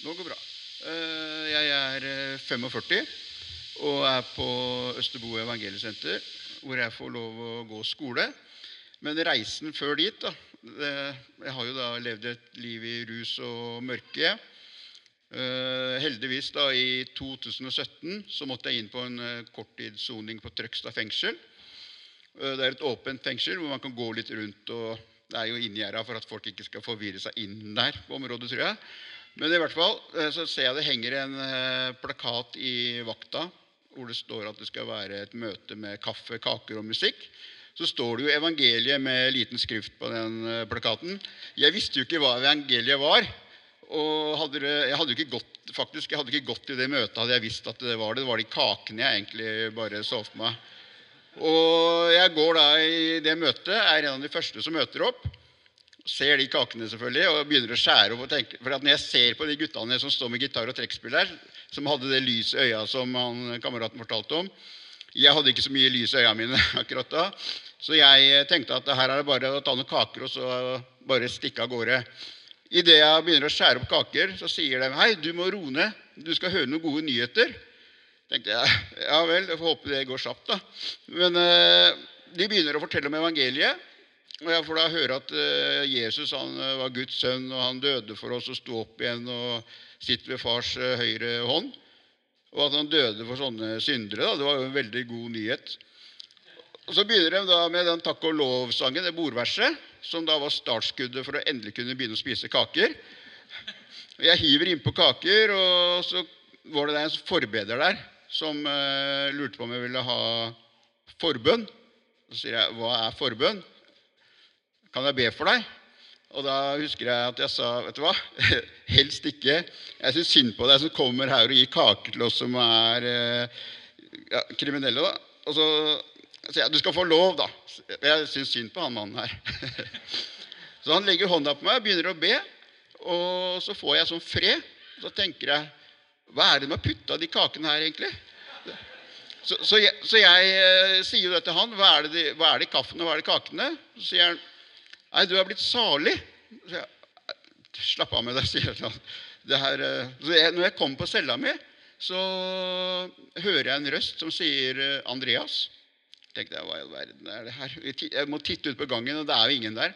Nå går bra. Eh, Jeg er eh, 45 og er på Østerbo evangeliesenter, hvor jeg får lov å gå skole. Men reisen før dit da, det, Jeg har jo da levd et liv i rus og mørke. Eh, heldigvis, da, i 2017 så måtte jeg inn på en eh, korttidssoning på Trøgstad fengsel. Eh, Det er et åpent fengsel hvor man kan gå litt rundt. og Det er jo inngjerda for at folk ikke skal forvirre seg inn der på området, tror jeg. Men i hvert fall eh, så ser jeg det henger en eh, plakat i vakta hvor det står at det skal være et møte med kaffe, kaker og musikk. Så står det jo evangeliet med liten skrift på den eh, plakaten. Jeg visste jo ikke hva evangeliet var. Og hadde jeg hadde jo ikke gått, faktisk, jeg hadde ikke gått i det møtet hadde jeg visst at det var det. Det var de kakene jeg egentlig bare så for meg. Og jeg går da i det møtet, er en av de første som møter opp. Ser de kakene selvfølgelig, og begynner å skjære opp. og tenke, for Når jeg ser på de guttene som står med gitar og trekkspill der, som hadde det lyset i øya som han, kameraten fortalte om Jeg hadde ikke så mye lys i øya mine akkurat da. Så jeg tenkte at her er det bare å ta noen kaker og så bare stikke av gårde. Idet jeg begynner å skjære opp kaker, så sier de hei, du må roe ned. Du skal høre noen gode nyheter tenkte jeg, ja vel, jeg får håpe det går kjapt. da. Men eh, de begynner å fortelle om evangeliet. Og jeg får da høre at eh, Jesus han eh, var Guds sønn, og han døde for oss og sto opp igjen og sitter ved fars eh, høyre hånd. Og at han døde for sånne syndere. da, Det var jo en veldig god nyhet. Og Så begynner de da med den takk og lov-sangen, det bordverset, som da var startskuddet for å endelig kunne begynne å spise kaker. Jeg hiver innpå kaker, og så var det en forbeder der som lurte på om jeg ville ha forbønn. Så sier jeg, 'Hva er forbønn?' 'Kan jeg be for deg?' Og da husker jeg at jeg sa, 'Vet du hva? Helst ikke. Jeg syns synd på deg som kommer her og gir kaker til oss som er eh, ja, kriminelle.' da. Og så sier jeg, 'Du skal få lov', da. Jeg syns synd på han mannen her. så han legger hånda på meg og begynner å be. Og så får jeg sånn fred. Så tenker jeg hva er det med har putta de kakene her, egentlig? Så, så, jeg, så jeg eh, sier jo det til han. Hva er det, de- hva er det i kaffen, og hva er det i kakene? Så sier han Nei, du er blitt salig. Så jeg, Slapp av med deg, sier eh, jeg, når jeg kommer på cella mi, så hører jeg en røst som sier eh, 'Andreas'. tenkte jeg, hva i all verden er det her? Jeg må titte ut på gangen, og det er jo ingen der.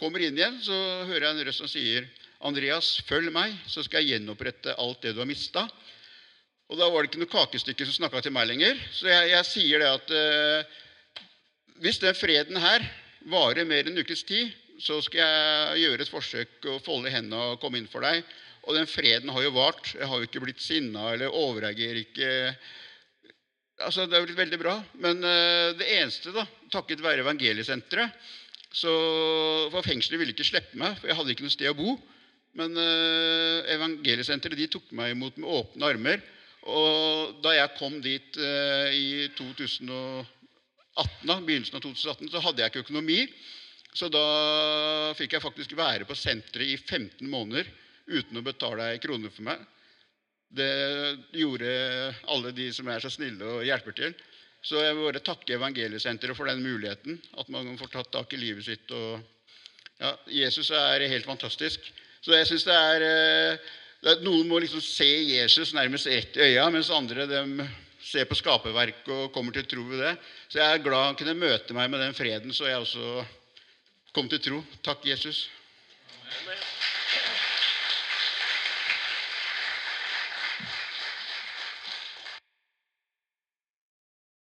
Kommer inn igjen, så hører jeg en røst som sier 'Andreas, følg meg, så skal jeg gjenopprette alt det du har mista'. Og da var det ikke noe kakestykke som snakka til meg lenger. Så jeg, jeg sier det at eh, hvis den freden her varer mer enn en ukes tid, så skal jeg gjøre et forsøk å folde hendene og komme inn for deg. Og den freden har jo vart. Jeg har jo ikke blitt sinna eller overreagerer ikke. Altså, Det er blitt veldig bra. Men eh, det eneste, da, takket være evangeliesenteret så, For fengselet ville ikke slippe meg, for jeg hadde ikke noe sted å bo. Men eh, evangeliesenteret de tok meg imot med åpne armer. Og da jeg kom dit i i 2018, begynnelsen av 2018, så hadde jeg ikke økonomi. Så da fikk jeg faktisk være på senteret i 15 måneder uten å betale ei krone for meg. Det gjorde alle de som er så snille og hjelper til. Så jeg vil bare takke Evangeliesenteret for den muligheten. At man får tatt tak i livet sitt. Og, ja, Jesus er helt fantastisk. Så jeg er, eh, det er Noen må liksom se Jesus nærmest rett i øya, mens andre dem ser på skaperverket og kommer til tro ved det. Så jeg er glad han kunne møte meg med den freden, så jeg også kom til tro. Takk, Jesus. Amen.